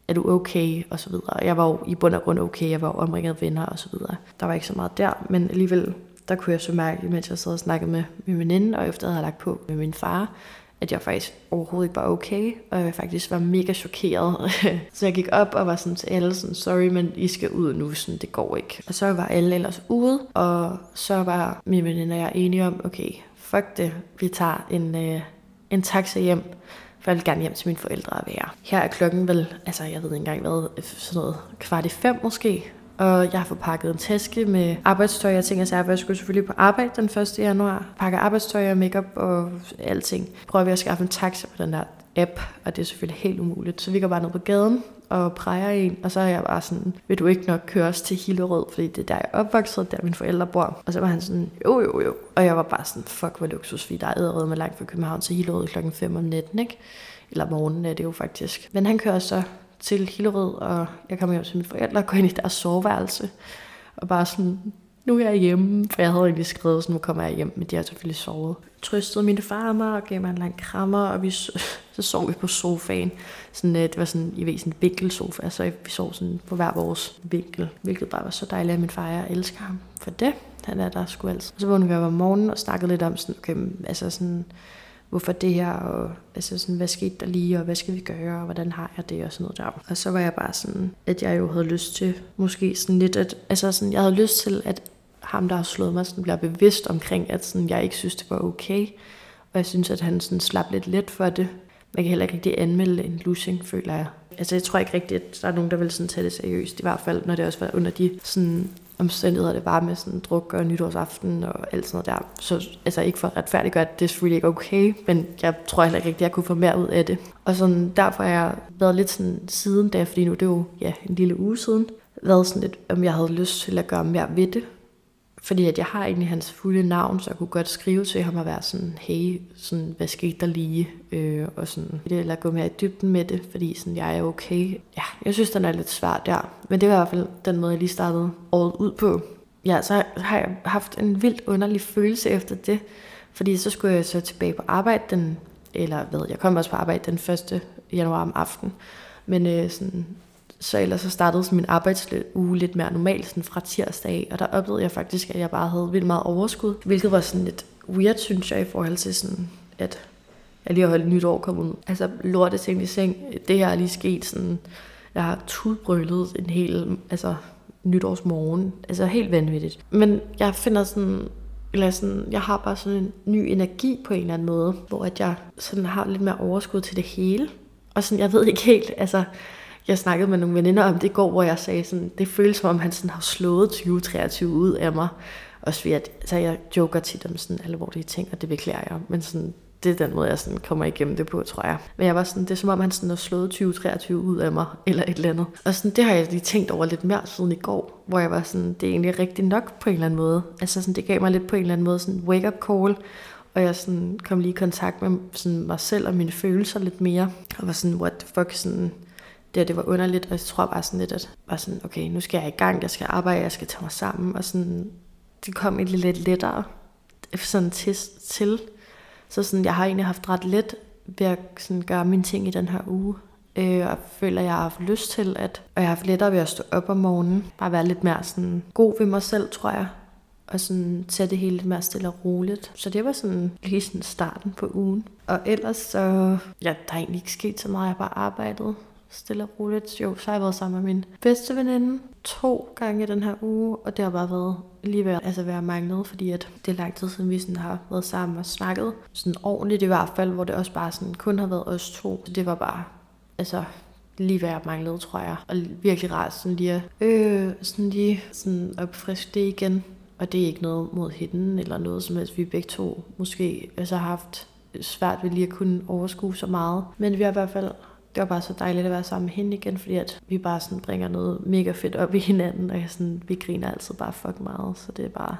er du okay, og så videre. Jeg var jo i bund og grund okay, jeg var jo omringet af venner, og så videre. Der var ikke så meget der, men alligevel, der kunne jeg så mærke, mens jeg sad og snakkede med min veninde, og efter jeg havde lagt på med min far, at jeg faktisk overhovedet ikke var okay, og jeg faktisk var mega chokeret. så jeg gik op og var sådan til alle sådan, sorry, men I skal ud nu, sådan, det går ikke. Og så var alle ellers ude, og så var min veninde og jeg enige om, okay, fuck det, vi tager en, øh, en taxa hjem, for jeg vil gerne hjem til mine forældre at være. Her er klokken vel, altså jeg ved ikke engang hvad, øh, sådan noget kvart i fem måske, og jeg har fået pakket en taske med arbejdstøj. Jeg tænker at jeg skulle selvfølgelig på arbejde den 1. januar. Pakke arbejdstøj og makeup og alting. Prøver vi at skaffe en taxa på den der app, og det er selvfølgelig helt umuligt. Så vi går bare ned på gaden og præger en, og så er jeg bare sådan, vil du ikke nok køre os til Hillerød, fordi det er der, jeg er opvokset, der mine forældre bor. Og så var han sådan, jo jo jo. Og jeg var bare sådan, fuck hvor luksus, fordi der er æderød med langt fra København til Hillerød klokken 5 om natten, ikke? Eller morgenen er det jo faktisk. Men han kører så til Hillerød, og jeg kommer hjem til mine forældre og går ind i deres soveværelse. Og bare sådan, nu er jeg hjemme, for jeg havde egentlig skrevet, så nu kommer jeg hjem, men de har selvfølgelig sovet. Trøstede min far mig og gav mig en lang krammer, og vi, så sov vi på sofaen. Sådan, øh, det var sådan, I ved, sådan en vinkelsofa, så vi sov sådan på hver vores vinkel, hvilket bare var så dejligt, at min far, jeg elsker ham for det. Han er der sgu altid. Og så vågnede vi op om morgenen og snakkede lidt om sådan, okay, altså sådan, hvorfor det her, og altså sådan, hvad skete der lige, og hvad skal vi gøre, og hvordan har jeg det, og sådan noget der. Og så var jeg bare sådan, at jeg jo havde lyst til, måske sådan lidt, at, altså sådan, jeg havde lyst til, at ham, der har slået mig, sådan bliver bevidst omkring, at sådan, jeg ikke synes, det var okay. Og jeg synes, at han sådan slap lidt let for det. Man kan heller ikke rigtig anmelde en losing, føler jeg. Altså, jeg tror ikke rigtigt, at der er nogen, der vil sådan tage det seriøst. I hvert fald, når det også var under de sådan, omstændigheder, det var med sådan druk og nytårsaften og alt sådan noget der. Så altså ikke for at retfærdiggøre, at det er selvfølgelig ikke okay, men jeg tror heller ikke rigtigt, at jeg kunne få mere ud af det. Og sådan, derfor har jeg været lidt sådan siden da, fordi nu det er jo ja, en lille uge siden, været sådan lidt, om jeg havde lyst til at gøre mere ved det. Fordi at jeg har egentlig hans fulde navn, så jeg kunne godt skrive til ham og være sådan, hey, sådan, hvad skete der lige? Øh, og sådan, eller gå mere i dybden med det, fordi sådan, jeg er okay. Ja, jeg synes, den er lidt svær der. Men det var i hvert fald den måde, jeg lige startede året ud på. Ja, så har jeg haft en vildt underlig følelse efter det. Fordi så skulle jeg så tilbage på arbejde den, eller hvad, jeg kom også på arbejde den 1. januar om aftenen. Men øh, sådan, så ellers så startede min arbejdsuge lidt mere normalt sådan fra tirsdag af, og der oplevede jeg faktisk, at jeg bare havde vildt meget overskud, hvilket var sådan lidt weird, synes jeg, i forhold til sådan, at jeg lige har holdt nytår kommet ud. Altså lorte ting i seng, det her er lige sket sådan, jeg har tudbrølet en hel, altså nytårsmorgen, altså helt vanvittigt. Men jeg finder sådan, eller sådan, jeg har bare sådan en ny energi på en eller anden måde, hvor at jeg sådan har lidt mere overskud til det hele. Og sådan, jeg ved ikke helt, altså, jeg snakkede med nogle veninder om det i går, hvor jeg sagde sådan, det føles som om han sådan har slået 2023 ud af mig. Også fordi, at, så jeg joker tit om sådan alvorlige ting, og det beklager jeg. Men sådan, det er den måde, jeg sådan kommer igennem det på, tror jeg. Men jeg var sådan, det er som om, han sådan har slået 2023 ud af mig, eller et eller andet. Og sådan, det har jeg lige tænkt over lidt mere siden i går, hvor jeg var sådan, det er egentlig rigtigt nok på en eller anden måde. Altså sådan, det gav mig lidt på en eller anden måde sådan wake-up call, og jeg sådan kom lige i kontakt med sådan mig selv og mine følelser lidt mere. Og var sådan, what the fuck, sådan, det, det var underligt, og jeg tror bare sådan lidt, at var sådan, okay, nu skal jeg i gang, jeg skal arbejde, jeg skal tage mig sammen, og sådan, det kom egentlig lidt lettere sådan til, til. Så sådan, jeg har egentlig haft ret let ved at sådan, gøre mine ting i den her uge. Øh, og føler, at jeg har haft lyst til at, og jeg har haft lettere ved at stå op om morgenen, bare være lidt mere sådan god ved mig selv, tror jeg og sådan tage det hele lidt mere stille og roligt. Så det var sådan lige sådan starten på ugen. Og ellers så, ja, der er egentlig ikke sket så meget. Jeg har bare arbejdet stille og roligt. Jo, så har jeg været sammen med min bedste veninde to gange i den her uge, og det har bare været lige ved altså være manglet, fordi at det er lang tid siden, vi sådan har været sammen og snakket. Sådan ordentligt i hvert fald, hvor det også bare sådan kun har været os to. Så det var bare, altså lige hvad jeg manglede, tror jeg. Og virkelig rart sådan lige at øh, sådan lige sådan opfriske det igen. Og det er ikke noget mod hende eller noget som helst. Vi begge to måske altså har haft svært ved lige at kunne overskue så meget. Men vi har i hvert fald det var bare så dejligt at være sammen med hende igen, fordi at vi bare sådan bringer noget mega fedt op i hinanden, og sådan, vi griner altid bare fucking meget, så det er bare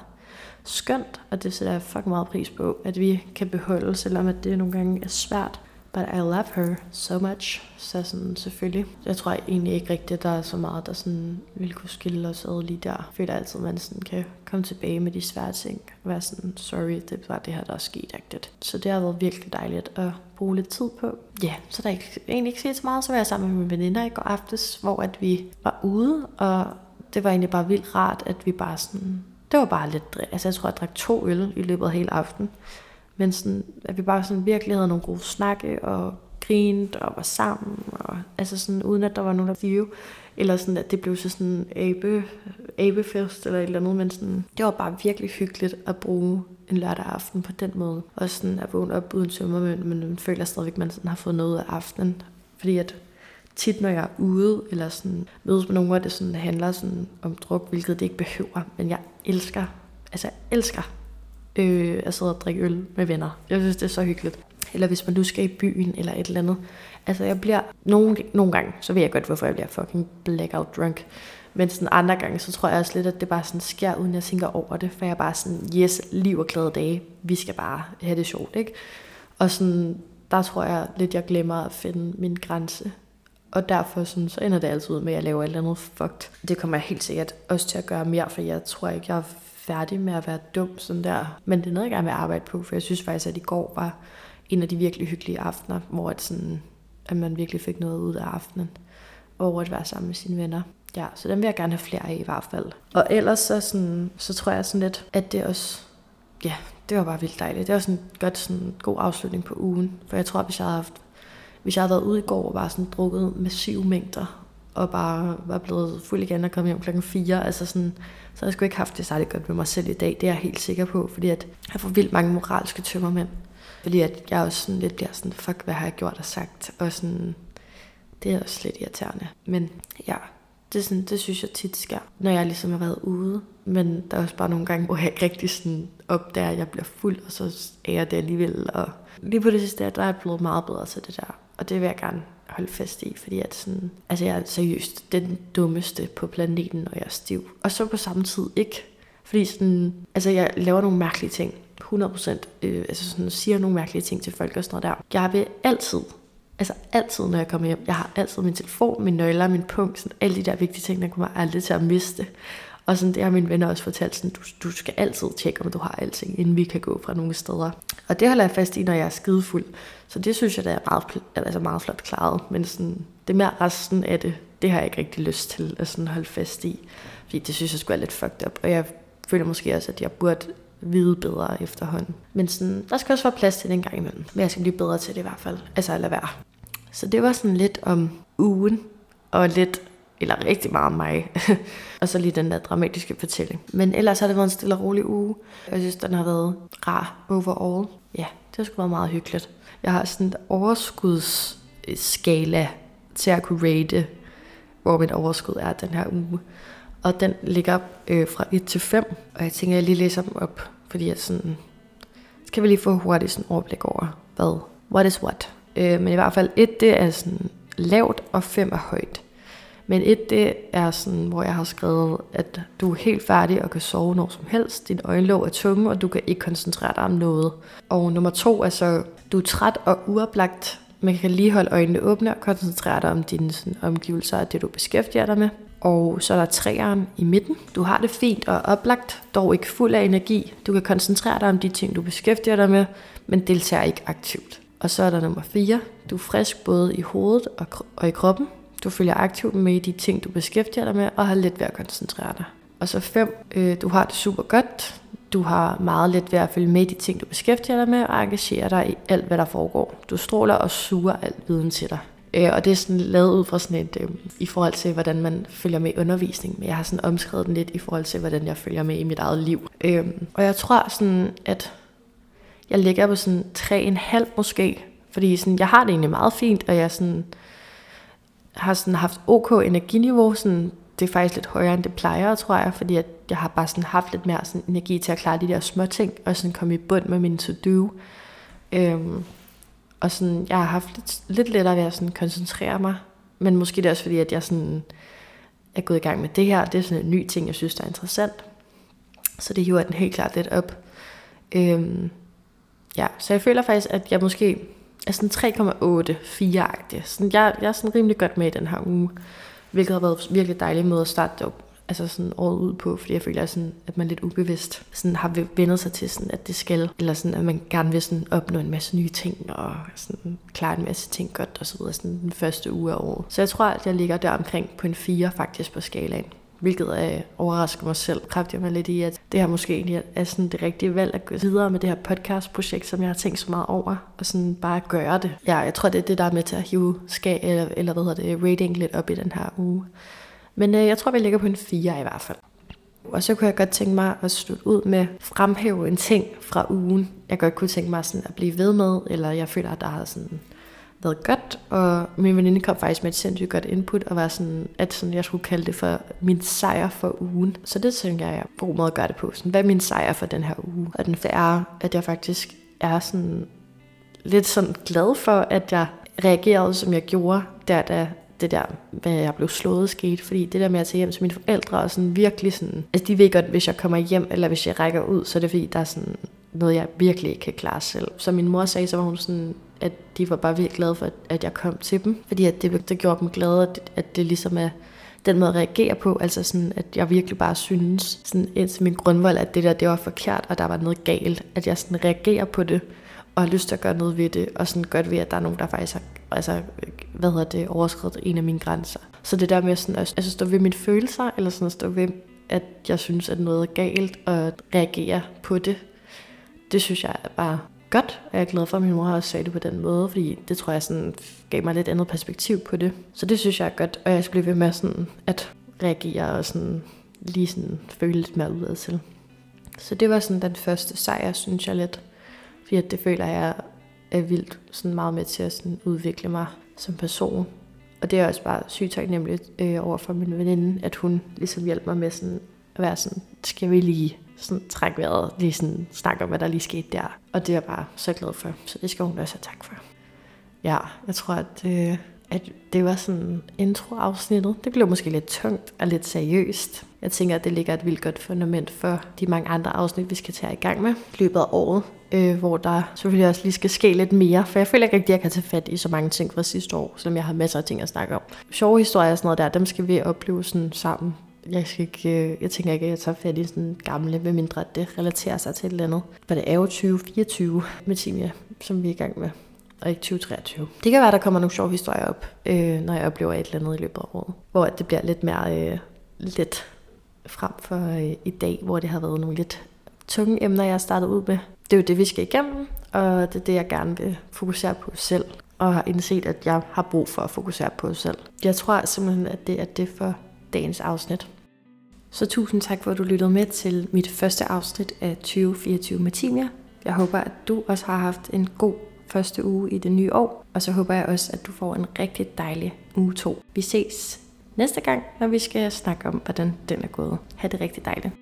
skønt, og det sætter jeg fucking meget pris på, at vi kan beholde, selvom at det nogle gange er svært. But I love her so much. Så sådan, selvfølgelig. Jeg tror egentlig ikke rigtigt, at der er så meget, der sådan ville kunne skille os ad lige der. Jeg føler altid, at man sådan kan komme tilbage med de svære ting. Og være sådan, sorry, det var det her, der er sket. Agtigt. Så det har været virkelig dejligt at bruge lidt tid på. Ja, yeah, så der er ikke, egentlig ikke så meget. Så var jeg sammen med mine veninder i går aftes, hvor at vi var ude, og det var egentlig bare vildt rart, at vi bare sådan... Det var bare lidt... Altså, jeg tror, jeg drak to øl i løbet af hele aften. Men sådan, at vi bare sådan virkelig havde nogle gode snakke, og grinte og var sammen, og altså sådan, uden at der var nogen, der view. eller sådan, at det blev så sådan abe, abefest eller et eller andet, men sådan, det var bare virkelig hyggeligt at bruge en lørdag aften på den måde. Og sådan at vågne op uden tømmermænd, men man føler stadigvæk, at man sådan har fået noget af aftenen. Fordi at tit, når jeg er ude, eller sådan mødes med nogen, hvor det sådan handler sådan om druk, hvilket det ikke behøver, men jeg elsker, altså jeg elsker øh, at sidde og drikke øl med venner. Jeg synes, det er så hyggeligt. Eller hvis man nu skal i byen, eller et eller andet. Altså, jeg bliver... Nogle, nogle gange, så ved jeg godt, hvorfor jeg bliver fucking blackout drunk. Men sådan andre gange, så tror jeg også lidt, at det bare sådan sker, uden jeg tænker over det. For jeg er bare sådan, yes, liv og glade dage. Vi skal bare have det sjovt, ikke? Og sådan, der tror jeg lidt, jeg glemmer at finde min grænse. Og derfor sådan, så ender det altid ud med, at jeg laver et eller andet fucked. Det kommer jeg helt sikkert også til at gøre mere, for jeg tror ikke, jeg færdig med at være dum sådan der. Men det er noget, jeg gerne vil arbejde på, for jeg synes faktisk, at i går var en af de virkelig hyggelige aftener, hvor at, sådan, at man virkelig fik noget ud af aftenen, over at være sammen med sine venner. Ja, så den vil jeg gerne have flere af i hvert fald. Og ellers så, sådan, så tror jeg sådan lidt, at det også, ja, det var bare vildt dejligt. Det var sådan godt sådan god afslutning på ugen, for jeg tror, hvis jeg havde haft, hvis jeg havde været ude i går og bare sådan drukket massive mængder, og bare var blevet fuld igen og kom hjem klokken 4, altså sådan, så havde jeg sgu ikke haft det særlig godt med mig selv i dag. Det er jeg helt sikker på, fordi at jeg får vildt mange moralske tømmermænd. Fordi at jeg også sådan lidt bliver sådan, fuck, hvad har jeg gjort og sagt? Og sådan, det er også lidt irriterende. Men ja, det, sådan, det synes jeg tit sker, når jeg ligesom har været ude. Men der er også bare nogle gange, hvor jeg ikke rigtig sådan opdager, at jeg bliver fuld, og så er jeg det alligevel. Og lige på det sidste, der er jeg blevet meget bedre til det der. Og det vil jeg gerne holde fast i, fordi at sådan, altså jeg er seriøst den dummeste på planeten, når jeg er stiv. Og så på samme tid ikke. Fordi sådan, altså jeg laver nogle mærkelige ting. 100% øh, altså sådan, siger nogle mærkelige ting til folk og sådan noget der. Jeg vil altid, altså altid, når jeg kommer hjem, jeg har altid min telefon, min nøgler, min punkt, sådan alle de der vigtige ting, der kommer aldrig til at miste. Og sådan, det har mine venner også fortalt, sådan, du, du skal altid tjekke, om du har alting, inden vi kan gå fra nogle steder. Og det holder jeg fast i, når jeg er skidefuld. Så det synes jeg, det er meget, altså meget flot klaret. Men sådan, det mere resten af det, det har jeg ikke rigtig lyst til at sådan holde fast i. Fordi det synes jeg skulle være lidt fucked up. Og jeg føler måske også, at jeg burde vide bedre efterhånden. Men sådan, der skal også være plads til det en gang imellem. Men jeg skal blive bedre til det i hvert fald. Altså at lade være. Så det var sådan lidt om ugen, og lidt, eller rigtig meget om mig. og så lige den der dramatiske fortælling. Men ellers har det været en stille og rolig uge. Jeg synes, den har været rar overall. Ja, det har sgu været meget hyggeligt. Jeg har sådan en overskudsskala til at kunne rate, hvor mit overskud er den her uge. Og den ligger øh, fra 1 til 5, og jeg tænker, at jeg lige læser dem op, fordi jeg sådan, så kan vi lige få hurtigt sådan overblik over, hvad, what is what. Øh, men i hvert fald 1, det er sådan lavt, og 5 er højt. Men et, det er sådan, hvor jeg har skrevet, at du er helt færdig og kan sove når som helst. Din øjenlåg er tunge, og du kan ikke koncentrere dig om noget. Og nummer to er så, du er træt og uoplagt, man kan lige holde øjnene åbne og koncentrere dig om dine sådan, omgivelser og det, du beskæftiger dig med. Og så er der træeren i midten. Du har det fint og oplagt, dog ikke fuld af energi. Du kan koncentrere dig om de ting, du beskæftiger dig med, men deltager ikke aktivt. Og så er der nummer 4. Du er frisk både i hovedet og i kroppen. Du følger aktivt med i de ting, du beskæftiger dig med, og har let ved at koncentrere dig. Og så 5. Øh, du har det super godt. Du har meget let ved at følge med i de ting, du beskæftiger dig med, og engagere dig i alt, hvad der foregår. Du stråler og suger alt viden til dig. Øh, og det er sådan lavet ud fra sådan et, øh, i forhold til, hvordan man følger med i undervisning. Men jeg har sådan omskrevet den lidt i forhold til, hvordan jeg følger med i mit eget liv. Øh, og jeg tror sådan, at jeg ligger på sådan 3,5 måske. Fordi sådan, jeg har det egentlig meget fint, og jeg sådan, har sådan haft ok energiniveau. Sådan, det er faktisk lidt højere, end det plejer, tror jeg, fordi at jeg har bare sådan haft lidt mere sådan energi til at klare de der små ting, og sådan komme i bund med min to-do. Øhm, og sådan, jeg har haft lidt, lidt lettere ved at sådan koncentrere mig. Men måske det er også fordi, at jeg sådan er gået i gang med det her. Det er sådan en ny ting, jeg synes, der er interessant. Så det hiver den helt klart lidt op. Øhm, ja, så jeg føler faktisk, at jeg måske er sådan 3,84-agtig. Sådan, jeg, jeg er sådan rimelig godt med i den her uge, hvilket har været virkelig dejlig måde at starte op altså sådan året ud på, fordi jeg føler, sådan, at man lidt ubevidst sådan har vendt sig til, sådan, at det skal, eller sådan, at man gerne vil sådan opnå en masse nye ting, og sådan klare en masse ting godt, og så videre, sådan den første uge af året. Så jeg tror, at jeg ligger der omkring på en 4 faktisk på skalaen hvilket er, overrasker mig selv kraftigt mig lidt i, at det her måske egentlig er sådan det rigtige valg at gå videre med det her podcast-projekt, som jeg har tænkt så meget over, og sådan bare gøre det. Ja, jeg tror, det er det, der er med til at hive skal, eller, eller hvad hedder det, rating lidt op i den her uge. Men øh, jeg tror, vi ligger på en 4 i hvert fald. Og så kunne jeg godt tænke mig at slutte ud med fremhæve en ting fra ugen, jeg godt kunne tænke mig sådan at blive ved med, eller jeg føler, at der har sådan været godt, og min veninde kom faktisk med et sindssygt godt input, og var sådan, at sådan, jeg skulle kalde det for min sejr for ugen. Så det tænker jeg er god måde at gøre det på. Sådan, hvad er min sejr for den her uge? Og den er, at jeg faktisk er sådan lidt sådan glad for, at jeg reagerede, som jeg gjorde, der da det der, hvad jeg blev slået skete, fordi det der med at tage hjem til mine forældre, og sådan virkelig sådan, altså de ved godt, hvis jeg kommer hjem, eller hvis jeg rækker ud, så er det fordi, der er sådan noget, jeg virkelig ikke kan klare selv. Så min mor sagde, så var hun sådan, at de var bare virkelig glade for, at jeg kom til dem, fordi at det, det gjorde dem glade, at, at det ligesom er den måde at reagere på, altså sådan, at jeg virkelig bare synes, sådan indtil min grundvold, at det der, det var forkert, og der var noget galt, at jeg sådan reagerer på det, og har lyst til at gøre noget ved det, og sådan godt ved, at der er nogen, der faktisk har altså, hvad hedder det, overskrevet en af mine grænser. Så det der med sådan, at altså, stå ved mine følelser, eller sådan at stå ved, at jeg synes, at noget er galt, og reagere på det, det synes jeg bare godt, og jeg er glad for, at min mor har også sagt det på den måde, fordi det tror jeg sådan gav mig lidt andet perspektiv på det. Så det synes jeg er godt, og jeg skal blive ved med sådan at reagere og sådan lige sådan føle lidt mere udad til. Så det var sådan den første sejr, synes jeg lidt. Fordi det føler jeg er vildt sådan meget med til at sådan udvikle mig som person. Og det er også bare sygt taknemmeligt øh, over for min veninde, at hun ligesom hjælper mig med sådan at være sådan, skal vi lige sådan trække vejret, lige sådan snakke om, hvad der lige skete der. Og det er jeg bare så glad for, så det skal hun også have tak for. Ja, jeg tror, at, øh, at det var sådan introafsnittet. Det blev måske lidt tungt og lidt seriøst. Jeg tænker, at det ligger et vildt godt fundament for de mange andre afsnit, vi skal tage i gang med i løbet af året øh, hvor der selvfølgelig også lige skal ske lidt mere, for jeg føler ikke rigtig, at jeg kan tage fat i så mange ting fra sidste år, selvom jeg har masser af ting at snakke om. Sjove historier og sådan noget der, dem skal vi opleve sådan sammen. Jeg, skal ikke, øh, jeg tænker ikke, at jeg tager fat i sådan gamle, medmindre det relaterer sig til et eller andet. For det er jo 2024 med Timia, som vi er i gang med og ikke 2023. Det kan være, at der kommer nogle sjove historier op, øh, når jeg oplever et eller andet i løbet af året. Hvor det bliver lidt mere øh, lidt frem for øh, i dag, hvor det har været nogle lidt tunge emner, jeg har startet ud med det er jo det, vi skal igennem, og det er det, jeg gerne vil fokusere på selv, og har indset, at jeg har brug for at fokusere på selv. Jeg tror simpelthen, at det er det for dagens afsnit. Så tusind tak for, at du lyttede med til mit første afsnit af 2024 med Timia. Jeg håber, at du også har haft en god første uge i det nye år, og så håber jeg også, at du får en rigtig dejlig uge 2. Vi ses næste gang, når vi skal snakke om, hvordan den er gået. Ha' det rigtig dejligt.